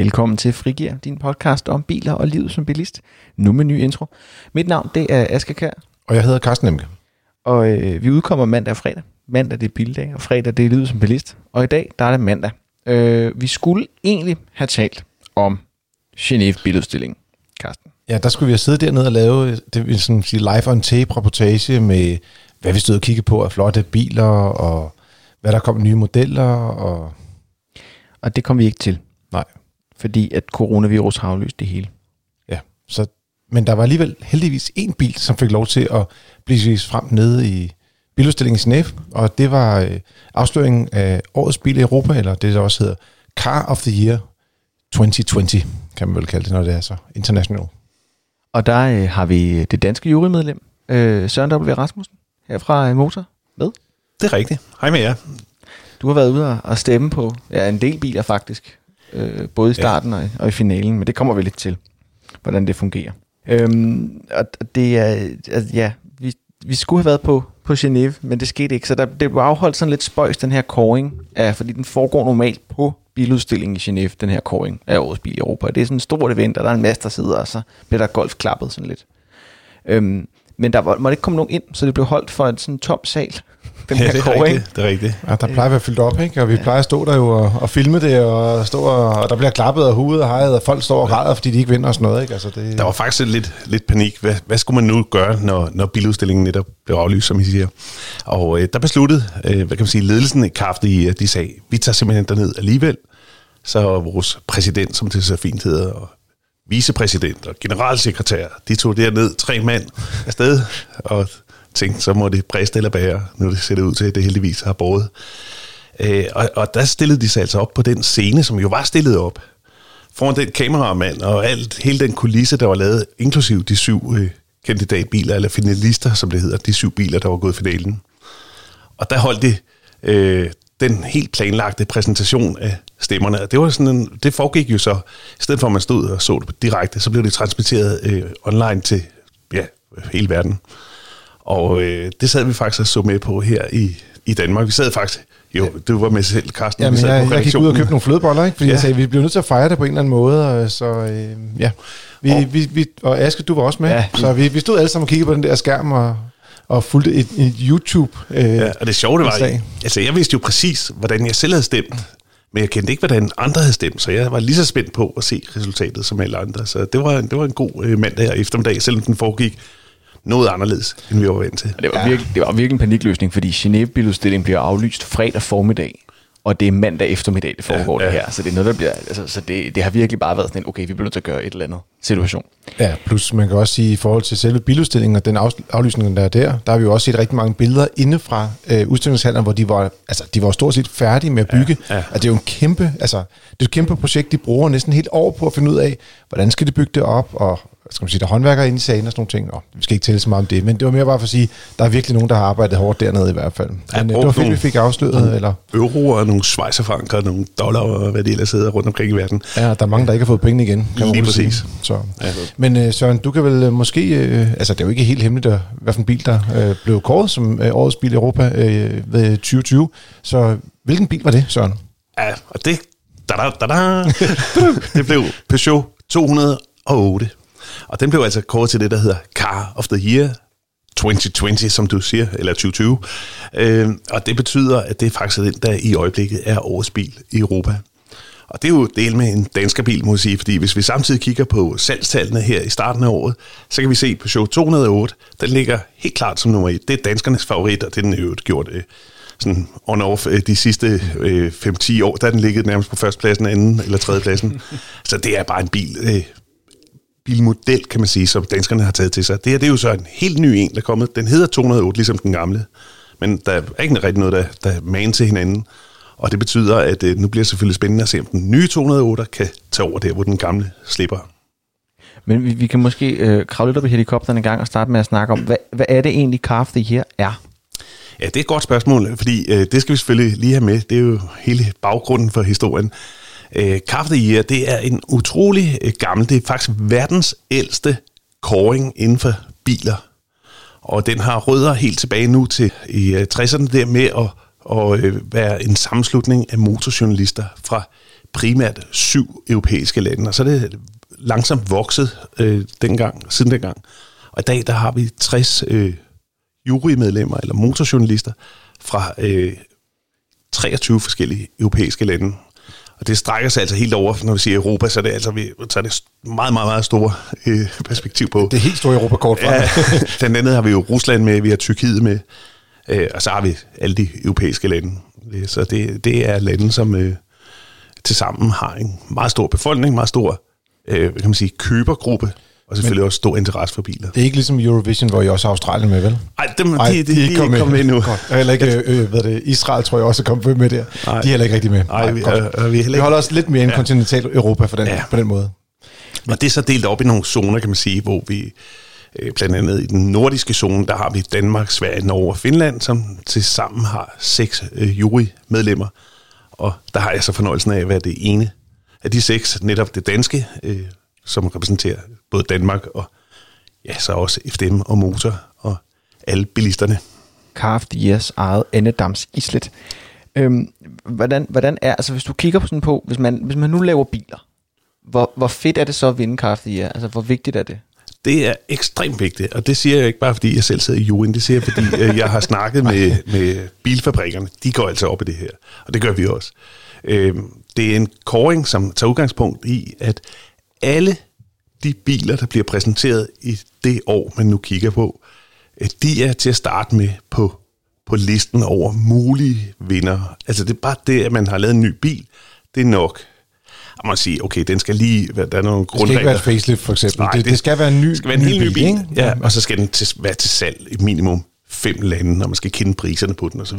Velkommen til Frigir, din podcast om biler og livet som bilist. Nu med ny intro. Mit navn det er Aske Kær, Og jeg hedder Carsten Emke. og øh, vi udkommer mandag og fredag. Mandag det er bildag, og fredag det er livet som bilist. Og i dag der er det mandag. Øh, vi skulle egentlig have talt om Genève biludstilling, Carsten. Ja, der skulle vi have siddet dernede og lave det vil sådan sige live on tape reportage med, hvad vi stod og kiggede på af flotte biler, og hvad der kom nye modeller, og Og det kom vi ikke til, nej, fordi at coronavirus har aflyst det hele. ja. Så, men der var alligevel heldigvis en bil, som fik lov til at blive vist frem nede i biludstillingen i Genève, og det var øh, afsløringen af årets bil i Europa, eller det der også hedder Car of the Year 2020, kan man vel kalde det, når det er så international. Og der øh, har vi det danske jurymedlem, øh, Søren W. Rasmussen, her fra Motor, med. Det er rigtigt. Hej med jer. Du har været ude og stemme på ja, en del biler faktisk, øh, både i starten og, og i finalen, men det kommer vi lidt til, hvordan det fungerer. Øhm, og det er, altså, ja, vi, vi skulle have været på, på Genève, men det skete ikke, så der, det blev afholdt sådan lidt spøjs, den her kåring, af, fordi den foregår normalt på biludstillingen i Genève, den her kåring af årets bil i Europa. Det er sådan et stort event, og der er en masse, der sidder, og så bliver der golf klappet sådan lidt. Øhm, men der var, måtte ikke komme nogen ind, så det blev holdt for en sådan tom sal, den Ja, her det er kåring. rigtigt. Det er rigtigt. Ja, der plejer at være fyldt op, ikke? Og vi ja. plejer at stå der jo og, og filme det, og, stå og, og der bliver klappet og hudet og hejet, og folk står og græder, fordi de ikke vinder og sådan noget, ikke? Altså, det, Der var faktisk lidt, lidt panik. Hvad, hvad skulle man nu gøre, når, når biludstillingen netop blev aflyst, som I siger? Og øh, der besluttede, øh, hvad kan man sige, ledelsen i Kafte, i, at de sagde, vi tager simpelthen derned alligevel. Så vores præsident, som det så fint hedder, og vicepræsident og generalsekretær, de tog derned tre mand afsted, og tænkte, så må det briste eller bære. Nu ser det ud til, at det heldigvis har båret. Øh, og, og der stillede de sig altså op på den scene, som jo var stillet op. Foran den kameramand og alt, hele den kulisse, der var lavet, inklusiv de syv øh, kandidatbiler, eller finalister, som det hedder, de syv biler, der var gået i finalen. Og der holdt de øh, den helt planlagte præsentation af stemmerne. Og det, var sådan en, det foregik jo så, i stedet for at man stod og så det direkte, så blev det transmitteret øh, online til ja, hele verden. Og øh, det sad vi faktisk og så med på her i, i Danmark. Vi sad faktisk, jo, du var med selv, Carsten. Jamen, jeg, jeg gik ud og købte nogle flødeboller, ikke? Fordi ja. Jeg sagde, vi bliver nødt til at fejre det på en eller anden måde. Og, så øh, ja, vi, Og- vi, vi, og Aske, du var også med. Ja. Så vi, vi stod alle sammen og kiggede på den der skærm og, og fulgte et, et YouTube. Øh, Ja, og det sjove det var, sag. altså jeg vidste jo præcis, hvordan jeg selv havde stemt, men jeg kendte ikke, hvordan andre havde stemt, så jeg var lige så spændt på at se resultatet som alle andre. Så det var, det var en god øh, mandag eftermiddag, selvom den foregik noget anderledes, end vi var vant til. Og det var, ja. virkelig, det var virkelig en panikløsning, fordi Genève-biludstillingen bliver aflyst fredag formiddag, og det er mandag eftermiddag, det foregår ja, Ja, det her. Så det er noget, der bliver, altså, så det, det har virkelig bare været sådan en, okay, vi bliver nødt til at gøre et eller andet situation. Ja, plus man kan også sige, i forhold til selve biludstillingen og den af, aflysning, der er der, der har vi jo også set rigtig mange billeder inde fra øh, udstillingshallen, hvor de var, altså, de var stort set færdige med at bygge. Ja, Ja. Altså, det er jo en kæmpe, altså, det er et kæmpe projekt, de bruger næsten helt år på at finde ud af, hvordan skal de bygge det op, og skal man sige, der er håndværkere inde i sagen og sådan nogle ting, og vi skal ikke tælle så meget om det, men det var mere bare for at sige, der er virkelig nogen, der har arbejdet hårdt dernede i hvert fald. Ja, Men øh, det var fedt, vi nogle- fik afsløret, eller Euro og nogle schweizerfranker og nogle dollar og hvad de ellers hedder rundt omkring i verden. Ja, der er mange, der ikke har fået pengene igen, kan man Lige roligt sige. præcis. Så. Ja. Men øh, Søren, du kan vel øh, måske, øh, altså det er jo ikke helt hemmeligt, hvad for en bil, der øh, blev kåret som øh, årets bil i Europa øh, ved 2020. Så hvilken bil var det, Søren? Ja, og det, da, da, da, da, det blev Peugeot 208. Og den blev altså kåret til det, der hedder Car of the Year 2020, som du siger, eller 2020. Øh, og det betyder, at det er faktisk den, der i øjeblikket er årets bil i Europa. Og det er jo del med en dansk bil, må jeg sige, fordi hvis vi samtidig kigger på salgstallene her i starten af året, så kan vi se, at Peugeot 208, den ligger helt klart som nummer et. Det er danskernes favorit, og det er den øvrigt gjort øh, sådan on-off øh, de sidste øh, 5-10 år, der den ligget nærmest på førstepladsen, anden eller tredjepladsen. så det er bare en bil, øh, bilmodel, kan man sige, som danskerne har taget til sig. Det her det er jo så en helt ny en, der er kommet. Den hedder 208, ligesom den gamle. Men der er ikke rigtig noget, der, der er man til hinanden. Og det betyder, at øh, nu bliver det selvfølgelig spændende at se, om den nye 208 kan tage over der, hvor den gamle slipper. Men vi, vi kan måske øh, kravle lidt op i helikopteren en gang og starte med at snakke om, hvad, hvad er det egentlig Car of the Year er? Ja, det er et godt spørgsmål, fordi øh, det skal vi selvfølgelig lige have med. Det er jo hele baggrunden for historien. Øh, Car Year, det er en utrolig øh, gammel, det er faktisk verdens ældste kåring inden for biler. Og den har rødder helt tilbage nu til i øh, 60'erne der med at, at øh, være en sammenslutning af motorjournalister fra primært syv europæiske lande, og så er det langsomt vokset øh, dengang, siden dengang. Og i dag der har vi 60 øh, jurymedlemmer eller motorjournalister fra øh, 23 forskellige europæiske lande. Og det strækker sig altså helt over, når vi siger Europa, så er det altså vi tager det meget, meget, meget store øh, perspektiv på. Det er helt store Europa-kort fra. Ja, den andet har vi jo Rusland med, vi har Tyrkiet med, øh, og så har vi alle de europæiske lande. Så det, det er lande, som øh, tilsammen har en meget stor befolkning, meget stor øh, kan man sige, købergruppe, og selvfølgelig Men, også stor interesse for biler. Det er ikke ligesom Eurovision, hvor I også har Australien med, vel? Nej, dem, Ej, de, de, de, de er ikke kommet med endnu. Godt. Og heller ikke øh, hvad det, Israel, tror jeg også er kommet med der. Nej. De er heller ikke rigtig med. Vi, er, er, vi, er heller vi ikke, holder os lidt mere i en Ja. kontinental Europa på den, Ja. på den måde. og det er så delt op i nogle zoner, kan man sige, hvor vi øh, blandt andet i den nordiske zone, der har vi Danmark, Sverige, Norge og Finland, som til sammen har seks øh, jurymedlemmer. Og der har jeg så fornøjelsen af at være det ene af de seks, netop det danske, øh, som repræsenterer både Danmark og ja, så også FDM og Motor og alle bilisterne. Kraft Yes eget Endedams Islet. Øhm, hvordan, hvordan er, altså hvis du kigger på sådan på, hvis man, hvis man nu laver biler, hvor, hvor fedt er det så at vinde Kraft ja? Altså hvor vigtigt er det? Det er ekstremt vigtigt, og det siger jeg ikke bare, fordi jeg selv sidder i juryen, det siger jeg, fordi øh, jeg har snakket med, med bilfabrikkerne. De går altså op i det her, og det gør vi også. Øh, det er en koring, som tager udgangspunkt i, at alle de biler, der bliver præsenteret i det år, man nu kigger på, øh, de er til at starte med på, på listen over mulige vinder. Altså det er bare det, at man har lavet en ny bil, det er nok. Og man siger, okay, den skal lige, være- der er nogle Det skal ikke være et facelift, for eksempel. Nej, det, det, skal være en ny, det skal være en helt ny bil. ikke? Ja, og så skal den til, være til salg i minimum fem lande, og man skal kende priserne på den osv.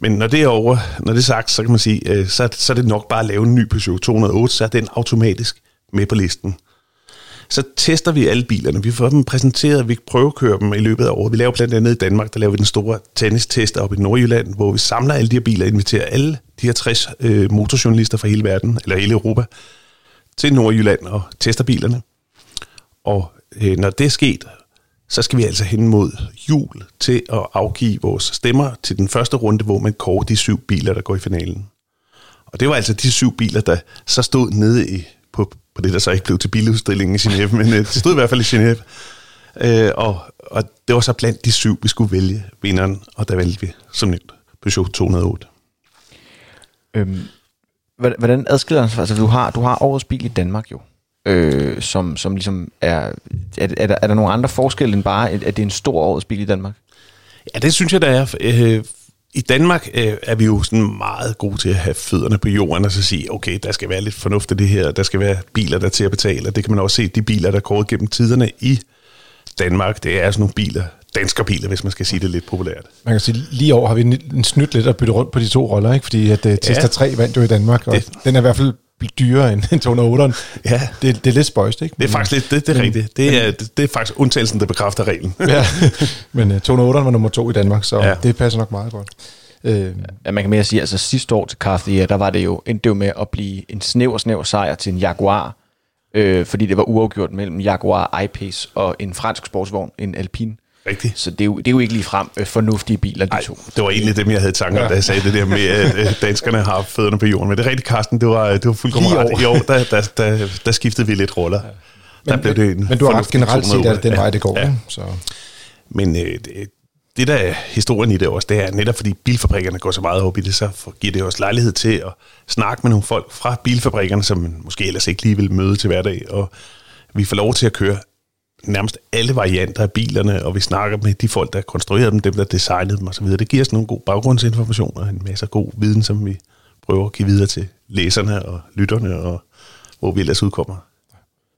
Men når det er over, når det er sagt, så kan man sige, øh, så, det- så er det nok bare at lave en ny Peugeot 208, så er den automatisk med på listen. Så tester vi alle bilerne. Vi får dem præsenteret, vi prøvekører dem i løbet af året. Vi laver blandt andet i Danmark, der laver vi den store tennistest op i Nordjylland, hvor vi samler alle de her biler og inviterer alle de her 60 øh, motorjournalister fra hele verden, eller hele Europa, til Nordjylland og tester bilerne. Og øh, når det er sket, så skal vi altså hen mod jul til at afgive vores stemmer til den første runde, hvor man kårer de syv biler, der går i finalen. Og det var altså de syv biler, der så stod nede i, på, det, der så ikke blev til biludstillingen i Genève, men øh, det stod i hvert fald i Genève. Øh, og, og det var så blandt de syv, vi skulle vælge vinderen, og der valgte vi som nævnt Peugeot 208. Øhm, hvordan- adskiller den sig? Altså du har, du har årets bil i Danmark jo, øh, som, som ligesom er, er, er, der, er der nogle andre forskelle end bare, at det er en stor årets bil i Danmark? Ja, det synes jeg, der er. Øh, I Danmark øh, er vi jo sådan meget gode til at have fødderne på jorden og så sige, okay, der skal være lidt fornuft i det her, der skal være biler, der er til at betale, og det kan man også se, de biler, der går gennem tiderne i Danmark, det er sådan nogle biler, danskerbiler, hvis man skal sige det lidt populært. Man kan sige, lige år har vi en, en snydt lidt at bytte rundt på de to roller, ikke? fordi at, uh, Tesla Ja. 3 vandt jo i Danmark, og Det- den er i hvert fald dyrere end, end 208'eren. Ja. Det, det er lidt spøjst, ikke? Det er faktisk lidt, det, det er rigtigt. Det er, det, det er faktisk undtagelsen, der bekræfter reglen. ja, men uh, 208'eren var nummer to i Danmark, så Ja. det passer nok meget godt. Øh, Ja, man kan mere sige, altså sidste år til Kraft ja, der var det jo, endte det jo med at blive en snæver, snæver sejr til en Jaguar, øh, fordi det var uafgjort mellem Jaguar I-Pace og en fransk sportsvogn, en Alpine. Rigtigt. Så det er jo, det er jo ikke lige frem øh, fornuftige biler, de Ej, to. det var egentlig dem, jeg havde tanker, ja. da jeg sagde det der med, at danskerne har fødderne på jorden. Men det er rigtigt, Carsten, det var, det var fuldkommen ret. år, der, der, der, der skiftede vi lidt roller. Ja. Der blev det en men du har ret generelt set, 208. at den Ja. vej det går. Ja. Så. Men øh, det, det, der er historien i det også, det er netop fordi bilfabrikkerne går så meget op i det, så giver det os lejlighed til at snakke med nogle folk fra bilfabrikkerne, som man måske ellers ikke lige vil møde til hverdag, og vi får lov til at køre nærmest alle varianter af bilerne, og vi snakker med de folk, der konstruerede dem, dem, der designede dem osv. Det giver os nogle god baggrundsinformation og en masse god viden, som vi prøver at give videre til læserne og lytterne, og hvor vi ellers udkommer.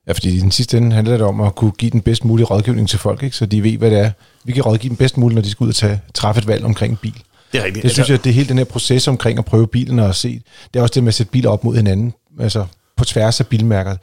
Ja, fordi i den sidste ende handler det om at kunne give den bedst mulige rådgivning til folk, ikke? så de ved, hvad det er. Vi kan rådgive dem bedst muligt, når de skal ud og tage, træffe et valg omkring en bil. Det er rigtigt. Det synes jeg, det er hele den her proces omkring at prøve bilen og se. Det er også det med at sætte biler op mod hinanden, altså på tværs af bilmærker.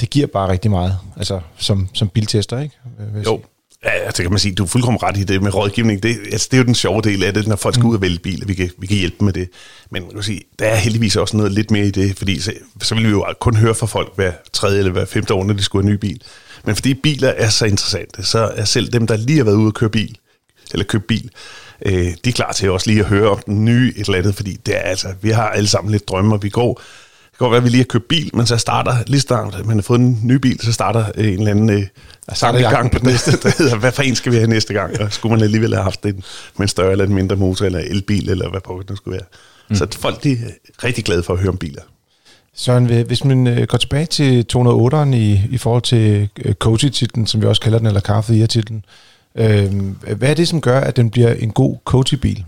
Det giver bare rigtig meget, altså som, som biltester, ikke? Vil Jo, ja, altså kan man sige, du er fuldkommen ret i det med rådgivning. Det, altså, det er jo den sjove del af det, når folk skal ud og vælge bil, og vi kan, vi kan hjælpe dem med det. Men man kan sige, der er heldigvis også noget lidt mere i det, fordi så, så vil vi jo kun høre fra folk hver tredje eller hver femte år, når de skulle have en ny bil. Men fordi biler er så interessante, så er selv dem, der lige har været ude og køre bil, eller købe bil, øh, de er klar til også lige at høre om den nye et eller andet, fordi det er altså, vi har alle sammen lidt drømme, og vi går kan godt være, at vi lige har købt bil, men så starter, lige snart man har fået en ny bil, så starter øh, en eller anden øh, Starter gang på den næste, der hedder, hvad for en skal vi have næste gang? Og skulle man alligevel have haft en med en større eller en mindre motor, eller elbil, eller hvad på det skulle være. Mm. Så folk de er rigtig glade for at høre om biler. Søren, hvis- man øh, går tilbage til 208'eren i, i forhold til øh, Coachy-titlen, som vi også kalder den, eller Car of the Year-titlen, øh, hvad er det, som gør, at den bliver en god Coachy-bil?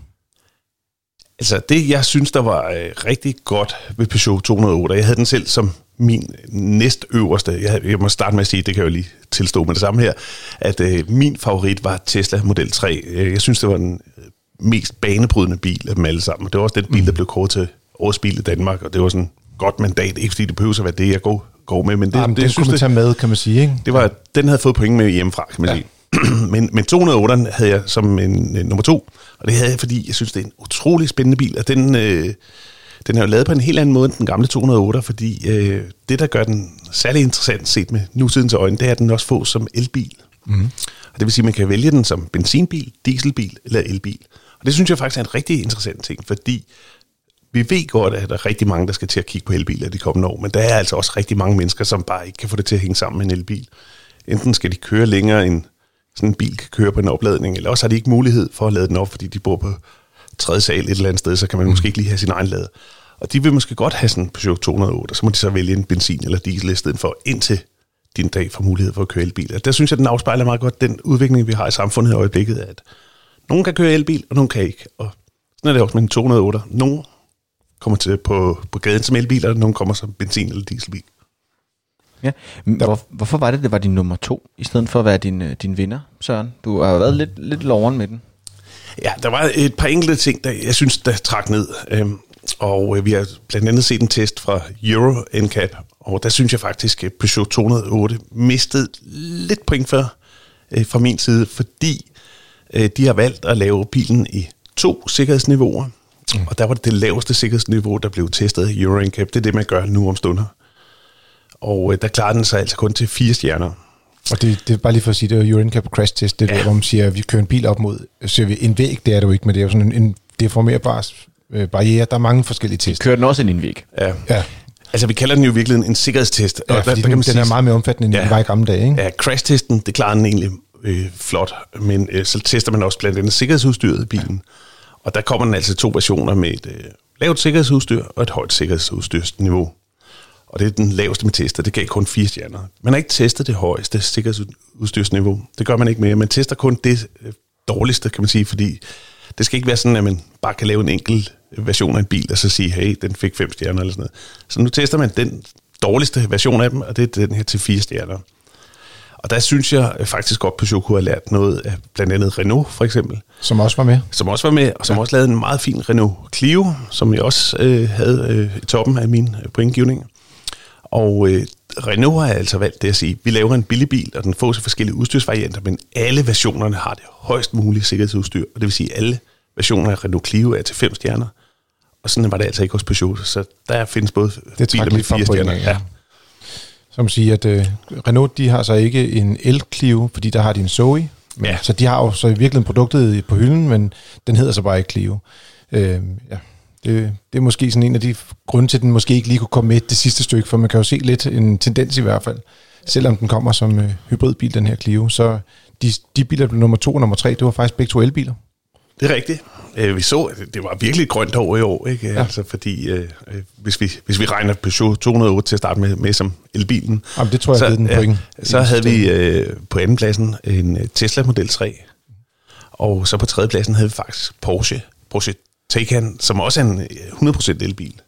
Altså det, jeg synes, der var øh, rigtig godt ved Peugeot 208, jeg havde den selv som min næstøverste, jeg, jeg må starte med at sige, det kan jeg jo lige tilstå med det samme her, at øh, min favorit var Tesla Model 3. Øh, Jeg synes, det var den øh, mest banebrydende bil af dem alle sammen. Det var også den bil, der blev kåret til årets bil i Danmark, og det var sådan godt mandat, ikke fordi det behøver at være det, jeg går, går med, men det, Jamen, det, det, kunne man tage med, kan man sige, ikke? det var, den havde fået point med hjemmefra, kan man ja. sige. men, men 208'eren havde jeg som en, en nummer to, og det havde jeg, fordi jeg synes, det er en utrolig spændende bil, og den, øh, den er jo lavet på en helt anden måde end den gamle 208, fordi øh, det, der gør den særlig interessant set med nutidens øjne, det er, at den også får som elbil. Mm. Og det vil sige, at man kan vælge den som benzinbil, dieselbil eller elbil. Og det synes jeg faktisk er en rigtig interessant ting, fordi vi ved godt, at der er rigtig mange, der skal til at kigge på elbiler de kommende år, men der er altså også rigtig mange mennesker, som bare ikke kan få det til at hænge sammen med en elbil. Enten skal de køre længere, end sådan en bil kan køre på en opladning, eller også har de ikke mulighed for at lade den op, fordi de bor på tredje sal et eller andet sted, så kan man måske ikke lige have sin egen lader. Og de vil måske godt have sådan en Peugeot 208, og så må de så vælge en benzin eller diesel i stedet for, indtil din dag får mulighed for at køre elbil. Og der synes jeg, den afspejler meget godt den udvikling, vi har i samfundet i øjeblikket, at nogen kan køre elbil, og nogen kan ikke. Og sådan er det også med en 208. Nogen kommer til på, på gaden som elbil, og nogen kommer som benzin- eller dieselbil. Ja. Hvor, hvorfor var det, det var din nummer to, i stedet for at være din, øh, din vinder, Søren? Du har jo været lidt, lidt loveren med den. Ja, der var et par enkelte ting, der jeg synes, der trak ned. Øhm, og øh, vi har blandt andet set en test fra Euro NCAP, og der synes jeg faktisk, at Peugeot 208 mistede lidt point for, øh, fra min side, fordi øh, de har valgt at lave bilen i to sikkerhedsniveauer. Mm. Og der var det det laveste sikkerhedsniveau, der blev testet i Euro NCAP. Det er det, man gør nu om stunder. Og øh, der klarede den sig altså kun til fire stjerner. Og det, det er bare lige for at sige, det er jo Cap crash test, det er Ja. der, hvor man siger, at vi kører en bil op mod, så vi en væg, det er det jo ikke, men det er jo sådan en, en deformerbar øh, barriere. Der er mange forskellige tests. Kører den også ind i en væg? Ja. Ja, Altså, vi kalder den jo virkelig en, en sikkerhedstest. ja fordi den, den er meget mere omfattende, end Ja. den var i gamle dage. Ikke? Ja, crash-testen, det klarer den egentlig øh, flot, men øh, så tester man også blandt andet sikkerhedsudstyret i bilen. Og der kommer den altså to versioner med et øh, lavt sikkerhedsudstyr og et højt sikkerhedsudstyrsniveau. Og det er den laveste med tester, det gav kun fire stjerner. Man har ikke testet det højeste sikkerhedsudstyrsniveau. Det gør man ikke mere. Man tester kun det øh, dårligste, kan man sige, fordi det skal ikke være sådan, at man bare kan lave en enkelt version af en bil, og så sige, hey, den fik fem stjerner eller sådan noget. Så nu tester man den dårligste version af dem, og det er den her til fire stjerner. Og der synes jeg faktisk godt, Peugeot kunne have lært noget af blandt andet Renault, for eksempel, Som også var med. som også var med, og som ja. også lavede en meget fin Renault Clio, som jeg også øh, havde øh, i toppen af min øh, pointgivning. Og øh, Renault har altså valgt det at sige, vi laver en billig bil, og den får så forskellige udstyrsvarianter, men alle versionerne har det højst mulige sikkerhedsudstyr, og det vil sige, at alle versioner af Renault Clio er til fem stjerner. Og sådan var det altså ikke hos Peugeot, så der findes både Det biler med fire stjerner. ja. Som siger, at øh, Renault, de har så ikke en el-Clio, fordi der har de en Zoe. Men, Ja. Så de har jo så i virkeligheden produktet på hylden, men den hedder så bare ikke Clio. Øh, ja. Det, det er måske sådan en af de grunde til, at den måske ikke lige kunne komme med det sidste stykke, for man kan jo se lidt en tendens i hvert fald. Selvom den kommer som øh, hybridbil, den her Clio, så de, de biler, der blev nummer to og nummer tre, det var faktisk begge to elbiler. Det er rigtigt. Øh, Vi så, at det var virkelig et grønt år i år, ikke? Ja. Altså fordi, øh, øh, hvis, vi, hvis vi regner Peugeot 208 til at starte med, med som elbilen, Jamen, det tror jeg, givet den point. så havde vi øh, på andenpladsen en Tesla Model 3, og så på tredjepladsen havde vi faktisk Porsche, Porsche Taycan, som også er en øh, 100% elbil.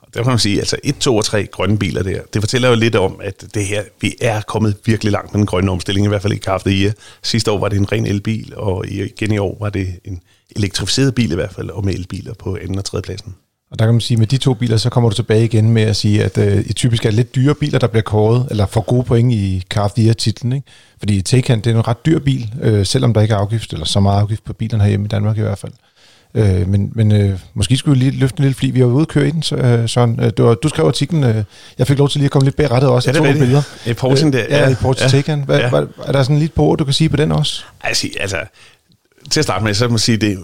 Og der kan man sige, altså 1, 2 og 3 grønne biler der, det fortæller jo lidt om, at det her, vi er kommet virkelig langt med den grønne omstilling, i hvert fald i Kaffe i Sidste år var det en ren elbil, og igen i år var det en elektrificeret bil i hvert fald, og med elbiler på anden og tredje pladsen. Og der kan man sige, at med de to biler, så kommer du tilbage igen med at sige, at øh, i typisk er det lidt dyre biler, der bliver kåret, eller får gode point i Car of the Year-titlen. Ikke? Fordi Taycan, det er en ret dyr bil, øh, selvom der ikke er afgift, eller så meget afgift på bilerne herhjemme i Danmark i hvert fald. Øh, men men øh, måske skulle vi lige løfte en lille fli. Vi var ude at køre i den, så, øh, Søren. Øh, det var, du skrev artiklen. Øh, jeg fik lov til lige at komme lidt bag rettet også. Ja, det er rigtigt. I Porsche'en der, Ja, ja. i Porsche Ja. Ja. hvad, er der sådan lidt på ord, du kan sige på den også? Altså, altså til at starte med, så må man sige, det,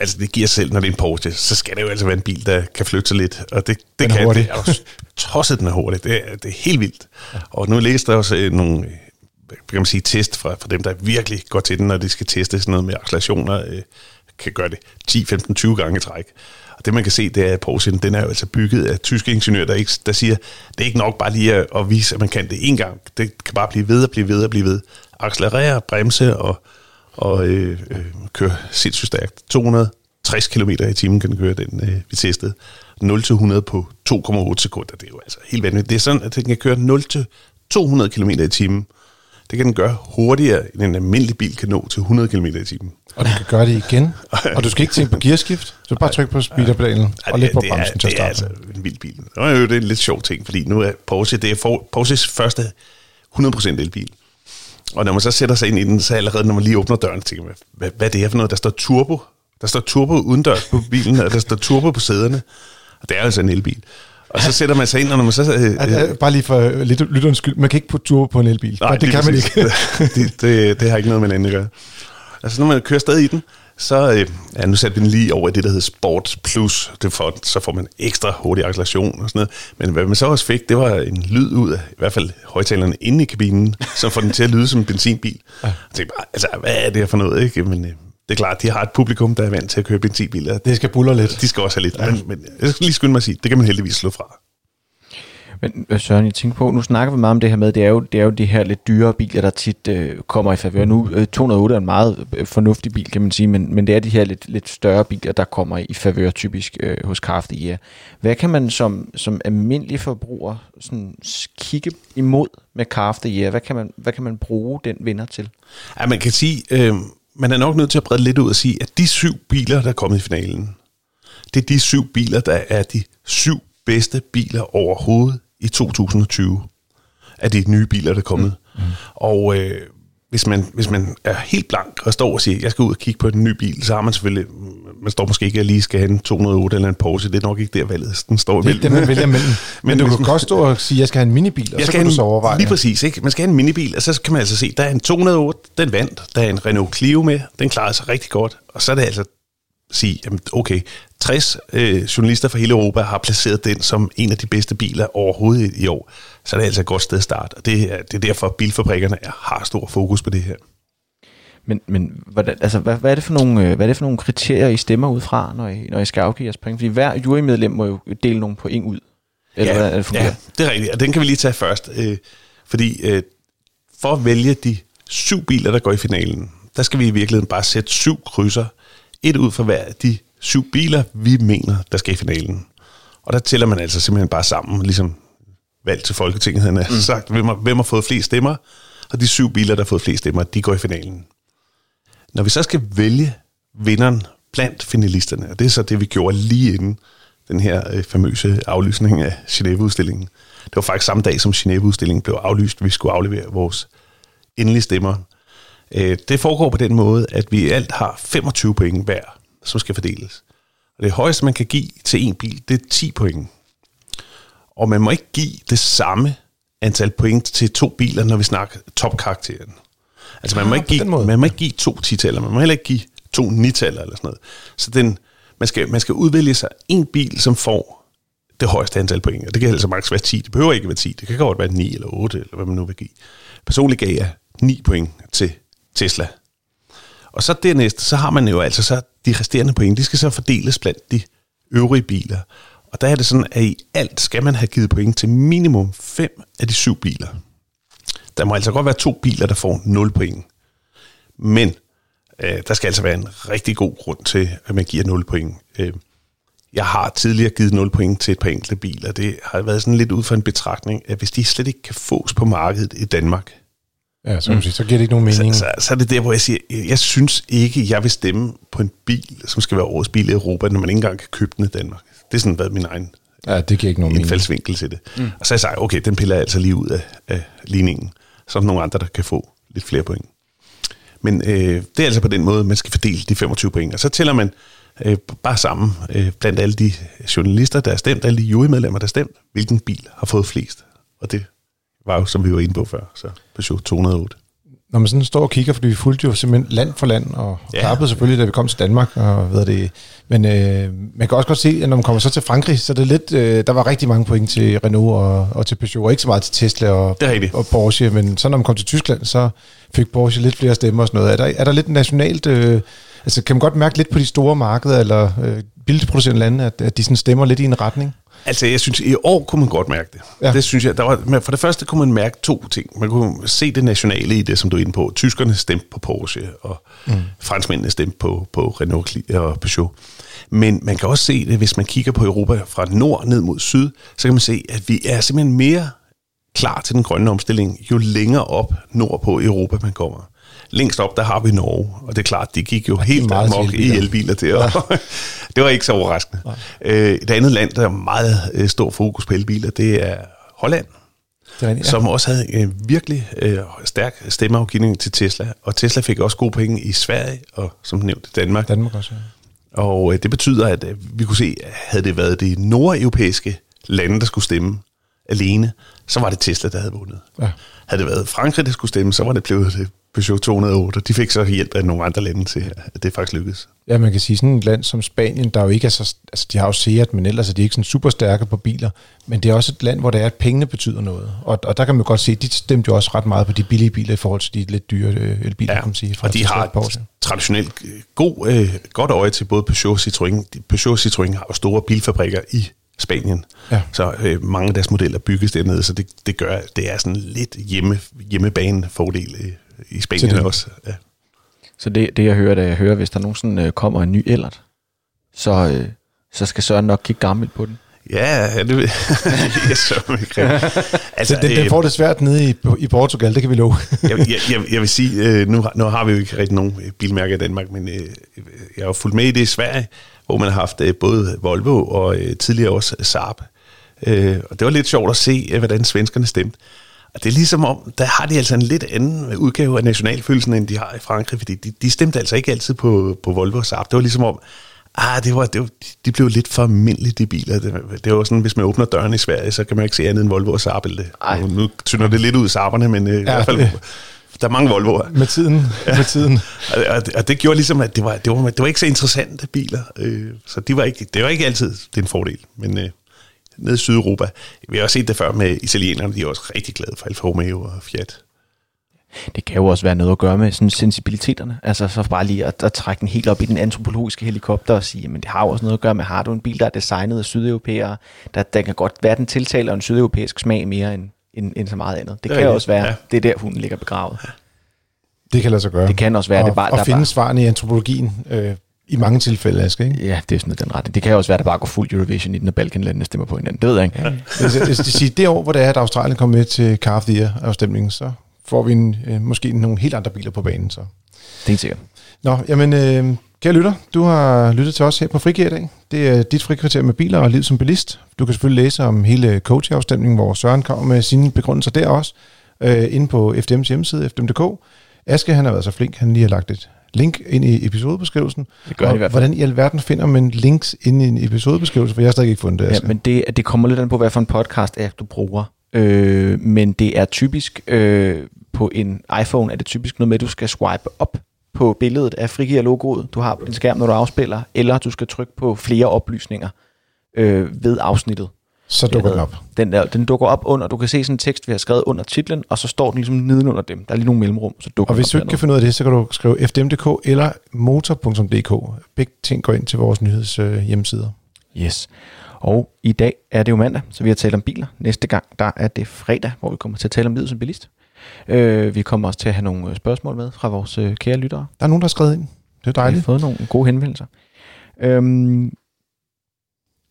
altså, det giver sig selv, når det er en Porsche, så skal det jo altså være en bil, der kan flytte sig lidt, og det, det kan hurtig. det. Er jo tosset den er hurtig. Det er, det er helt vildt. Og nu læste jeg også øh, nogle øh, kan man sige, test fra, fra dem, der virkelig går til den, når de skal teste sådan noget med accelerationer, øh, kan gøre det 10, 15, 20 gange i træk. Og det man kan se, det er, at Porsche, den er jo altså bygget af tyske ingeniører, der, ikke, der siger, det er ikke nok bare lige at, at vise, at man kan det en gang. Det kan bare blive ved og blive ved og blive ved. Accelerere, bremse og, og øh, øh, køre sindssygt stærkt. 260 km i timen kan den køre, den øh, vi testede. 0-100 på 2,8 sekunder. Det er jo altså helt vanvittigt. Det er sådan, at den kan køre 0-200 km i timen. Det kan den gøre hurtigere, end en almindelig bil kan nå til 100 km i timen. Og du kan gøre det igen. Og du skal ikke tænke på gearskift. Du bare trykke på speederpedalen og lidt på bremsen til at Det er starte. altså en vild bil. Det er jo det er en lidt sjov ting, fordi nu er Porsche, det er for, Porsches første 100% elbil. Og når man så sætter sig ind i den, så allerede når man lige åbner døren, tænker man, hvad, hvad er det her for noget? Der står turbo. Der står turbo udendørs på bilen, og der står turbo på sæderne. Og det er altså en elbil. Og så sætter man sig ind, og når man så... Øh, At, at, bare lige for øh, lidt lytterens skyld, man kan ikke putte turbo på en elbil. Nej, det kan man ikke. det, det, det har ikke noget med hinanden at gøre. Altså, når man kører stadig i den, så... Øh, ja, nu satte vi den lige over i det, der hedder Sport Plus. Det for, så får man ekstra hurtig acceleration og sådan noget. Men hvad man så også fik, det var en lyd ud af, i hvert fald højtalerne inde i kabinen, som får den til at lyde som en benzinbil. Ja. Jeg tænkte bare, altså, hvad er det her for noget, ikke? Men øh, det er klart, de har et publikum, der er vant til at køre benzinbiler. Det skal buller lidt. De skal også have lidt. Ja. Men, men jeg skal lige skynde mig at sige, det kan man heldigvis slå fra. Men Søren, jeg tænker på, nu snakker vi meget om det her med, det er jo, det er jo de her lidt dyre biler, der tit øh, kommer i favør. Nu, øh, 208 er en meget øh, fornuftig bil, kan man sige, men, men det er de her lidt, lidt større biler, der kommer i favør typisk øh, hos Kraft ja. Hvad kan man som, som almindelig forbruger sådan, kigge imod med Kraft Year? Hvad kan, man, hvad kan man bruge den vinder til? Ja, man kan sige, øh, man er nok nødt til at brede lidt ud og sige, at de syv biler, der er kommet i finalen, det er de syv biler, der er de syv bedste biler overhovedet i 2020 af de nye biler, der er kommet. Mm. Mm. Og øh, hvis, man, hvis man er helt blank og står og siger, jeg skal ud og kigge på en ny bil, så har man selvfølgelig, man står måske ikke, at jeg lige skal have en 208 eller en Porsche, det er nok ikke der valget, den står Det er det, man vælger mellem. Men, Men du kan man- godt stå og sige, at jeg skal have en minibil, og jeg så skal kan have du så en- overveje. Lige præcis, ikke? Man skal have en minibil, og så kan man altså se, der er en 208, den vandt, der er en Renault Clio med, den klarede sig rigtig godt, og så er det altså sige, jamen okay, 60 øh, journalister fra hele Europa har placeret den som en af de bedste biler overhovedet i, år, så er det altså et godt sted at starte, og det er, det er derfor, at bilfabrikkerne er, har stor fokus på det her. Men, men hvordan, altså, hvad, hvad, er det for nogle, øh, hvad er det for nogle kriterier, I stemmer ud fra, når I, når I skal afgive jeres point? Fordi hver jurymedlem må jo dele nogle point ud. Eller ja, hvordan er det fungerer? ja, det er rigtigt, og den kan vi lige tage først, øh, fordi øh, for at vælge de syv biler, der går i finalen, der skal vi i virkeligheden bare sætte syv krydser, et ud for hver af de syv biler, vi mener, der skal i finalen. Og der tæller man altså simpelthen bare sammen, ligesom valg til Folketinget, han har mm. sagt, hvem har, hvem har fået flest stemmer, og de syv biler, der har fået flest stemmer, de går i finalen. Når vi så skal vælge vinderen blandt finalisterne, og det er så det, vi gjorde lige inden den her øh, famøse aflysning af Genève-udstillingen. Det var faktisk samme dag, som Genève-udstillingen blev aflyst. Vi skulle aflevere vores endelige stemmer. Øh, det foregår på den måde, at vi alt har 25 point hver, som skal fordeles. Og det højeste, man kan give til en bil, det er 10 point. Og man må ikke give det samme antal point til to biler, når vi snakker topkarakteren. Altså man må, Ah, ikke give, man må ikke give to titaller, man må heller ikke give to nitaller eller sådan noget. Så den, man, skal, man skal udvælge sig en bil, som får det højeste antal point. Og det kan altså maks være 10. Det behøver ikke være 10. Det kan godt være 9 eller 8, eller hvad man nu vil give. Personligt gav jeg 9 point til Tesla. Og så dernæst, så har man jo altså så de resterende point, de skal så fordeles blandt de øvrige biler. Og der er det sådan, at i alt skal man have givet point til minimum 5 af de syv biler. Der må altså godt være to biler, der får 0 point. Men øh, der skal altså være en rigtig god grund til, at man giver 0 point. Øh, jeg har tidligere givet 0 point til et par enkelte biler. Det har været sådan lidt ud fra en betragtning, at hvis de slet ikke kan fås på markedet i Danmark, Ja, så, mm. sige, så giver det ikke nogen mening. så, så, så er det der, hvor jeg siger, jeg synes ikke, jeg vil stemme på en bil, som skal være årets bil i Europa, når man ikke engang kan købe den i Danmark. Det er sådan været min egen Ja, det giver ikke nogen mening. indfaldsvinkel til det. Mm. Og så har jeg sagt, okay, den piller jeg altså lige ud af, af ligningen. Så er der nogle andre, der kan få lidt flere point. Men øh, det er altså på den måde, man skal fordele de 25 point. Og så tæller man øh, bare sammen øh, blandt alle de journalister, der er stemt, alle de jurymedlemmer, der er stemt, hvilken bil har fået flest. Og det var jo, som vi var inde på før, så Peugeot 208. når man sådan står og kigger, fordi vi fulgte jo simpelthen land for land, og Ja. klappede selvfølgelig, da vi kom til Danmark, og ved det. Men øh, man kan også godt se, at når man kommer så til Frankrig, så er det lidt, øh, der var rigtig mange point til Renault og, og til Peugeot, og ikke så meget til Tesla og, og Porsche, men så når man kom til Tyskland, så fik Porsche lidt flere stemmer og sådan noget. Er der, er der lidt nationalt, øh, altså kan man godt mærke lidt på de store markeder, eller øh, bilproducerende lande, at, at de sådan stemmer lidt i en retning? Altså, jeg synes, i år kunne man godt mærke det. Ja. Det synes jeg. Der var, for det første kunne man mærke to ting. Man kunne se det nationale i det, som du er inde på. Tyskerne stemte på Porsche, og mm. franskmændene stemte på, på Renault og Peugeot. Men man kan også se det, hvis man kigger på Europa fra nord ned mod syd, så kan man se, at vi er simpelthen mere klar til den grønne omstilling, jo længere op nordpå i Europa man kommer. Længst op, der har vi Norge, og det er klart, de gik jo helt meget til amok i elbiler. der. Ja. det var ikke så overraskende. Øh, et andet land, der er meget øh, stor fokus på elbiler, det er Holland, Det er rigtigt, ja. som også havde en virkelig øh, stærk stemmeafgivning til Tesla. Og Tesla fik også gode penge i Sverige og som nævnt i Danmark. Danmark også. Ja. Og øh, det betyder, at øh, vi kunne se, at havde det været de nordeuropæiske lande, der skulle stemme alene, så var det Tesla, der havde vundet. Ja. Havde det været Frankrig, der skulle stemme, så var det blevet det Peugeot 208. De fik så hjælp af nogle andre lande til, at det faktisk lykkedes. Ja, man kan sige sådan et land som Spanien, der jo ikke er så, altså de har jo Seat, men ellers er de ikke sådan super stærke på biler, men det er også et land, hvor det er, at pengene betyder noget. Og, og der kan man godt se, at de stemte jo også ret meget på de billige biler i forhold til de lidt dyre øh, elbiler, kan man sige. fra og de har Porsche. traditionelt øh, god, øh, godt øje til både Peugeot og Citroën. Peugeot og Citroën har jo store bilfabrikker i Spanien, Ja. så øh, mange af deres modeller bygges dernede, så det, det gør, det er sådan lidt hjemme, hjemmebane-fordel øh, i Spanien Så det- også. Ja. Så det, det jeg hører, det jeg hører, hvis der nogensinde øh, kommer en ny ellert, så, øh, så skal Søren nok kigge gammelt på den. Ja, det vil jeg så ikke. Altså, Så den, den får det svært nede i, i Portugal, det kan vi love. jeg, jeg, jeg, jeg vil sige, øh, nu, har- nu har vi jo ikke rigtig nogen øh, bilmærker i Danmark, men øh, jeg har jo fulgt med i det i Sverige, hvor man har haft øh, både Volvo og øh, tidligere også Saab. Øh, og det var lidt sjovt at se, øh, hvordan svenskerne stemte. Og det er ligesom om, der har de altså en lidt anden udgave af nationalfølelsen, end de har i Frankrig, fordi de, de stemte altså ikke altid på, på Volvo og Saab. Det var ligesom om, ah, det var, det var, de blev lidt for almindelige, de biler. Det, det var sådan, hvis man åbner døren i Sverige, så kan man ikke se andet end Volvo og Saab. Eller det. Nu, tynder det lidt ud af Saaberne, men øh, i hvert fald, det- der er mange Volvoer. med tiden, ja. med tiden. Og, og, og det gjorde ligesom, at det var, det var, det var ikke så interessante biler. Øh, så de var ikke, det var ikke altid det er en fordel. Men øh, nede i Sydeuropa, vi har også set det før med italienerne, de er også rigtig glade for Alfa Romeo og Fiat. Det kan jo også være noget at gøre med sådan sensibiliteterne. Altså så bare lige at, at trække den helt op i den antropologiske helikopter og sige, men det har jo også noget at gøre med, har du en bil, der er designet af sydeuropæere, der, der kan godt være, den tiltaler en sydeuropæisk smag mere end, end, end så meget andet. Det, er kan rigtigt, også være, ja. ja. det er der hunden ligger begravet. Det kan lade sig gøre. Det kan også være, og, det bare- og der finde bare- svarene i antropologien øh, i mange tilfælde, Aske, ikke? Ja, det er sådan noget, den retning. Det kan også være, at der bare går fuld Eurovision i den, og Balkanlandene stemmer på hinanden. Det ved jeg ikke. Ja. Hvis, hvis det siger, det år, hvor det er, at Australien kommer med til Car of the Year-afstemningen, så får vi en, øh, måske nogle helt andre biler på banen. Så. Det er ikke sikkert. Nå, jamen, øh, kære lytter, du har lyttet til os her på Frikær i dag. Det er dit frikvarter med biler og liv som bilist. Du kan selvfølgelig læse om hele coachafstemningen, hvor Søren kommer med sine begrundelser der også, øh, inde på FDM's hjemmeside, fdm.dk. Aske, han har været så flink, han lige har lagt et link ind i episodebeskrivelsen. Det gør Og i hvert fald. Hvordan i alverden finder man links ind i en episodebeskrivelse, for jeg har stadig ikke fundet det. Ja, Aske. men det, det kommer lidt an på, hvad for en podcast-app du bruger. Øh, men det er typisk øh, på en iPhone, er det typisk noget med, at du skal swipe op på billedet af frigiver-logoet, du har på din skærm, når du afspiller, eller du skal trykke på flere oplysninger øh, ved afsnittet. Så dukker den op. Den, der, den dukker op under, du kan se sådan en tekst, vi har skrevet under titlen, og så står den ligesom nedenunder dem. Der er lige nogle mellemrum, så dukker Og hvis du ikke kan finde ud af det, så kan du skrive fdm.dk eller motor.dk. Begge ting går ind til vores nyheds øh, hjemmesider. Yes. Og i dag er det jo mandag, så vi har talt om biler. Næste gang, der er det fredag, hvor vi kommer til at tale om livet som bilist. Øh, vi kommer også til at have nogle øh, spørgsmål med fra vores øh, kære lyttere. Der er nogen, der har skrevet ind. Det er Vi har dejligt. fået nogle gode henvendelser. Øhm,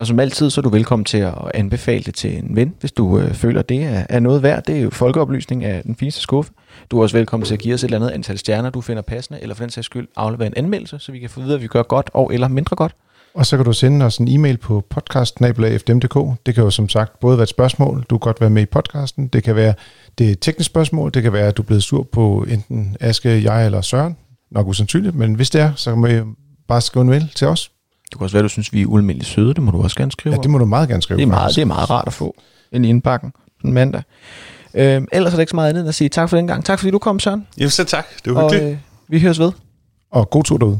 og som altid, så er du velkommen til at anbefale det til en ven, hvis du øh, føler, det er, er noget værd. Det er jo folkeoplysning af den fineste skuffe. Du er også velkommen til at give os et eller andet antal stjerner, du finder passende, eller for den sags skyld aflevere en anmeldelse, så vi kan få videre, at vi gør godt og eller mindre godt. Og så kan du sende os en e-mail på podcast.fdm.dk. Det kan jo som sagt både være et spørgsmål, du kan godt være med i podcasten. Det kan være det tekniske spørgsmål. Det kan være, at du er blevet sur på enten Aske, jeg eller Søren. Nok usandsynligt, men hvis det er, så må I bare skrive en mail til os. Det kan også være, at du synes, vi er ualmindeligt søde. Det må du også gerne skrive Ja, det må du meget gerne skrive. det, er meget, det er meget rart at få ind i indbakken en mandag. Øh, ellers er der ikke så meget andet end at sige tak for den gang. Tak fordi du kom, Søren. Jamen så tak. Det var Og hyggeligt. øh, vi høres ved. Og god tur derude.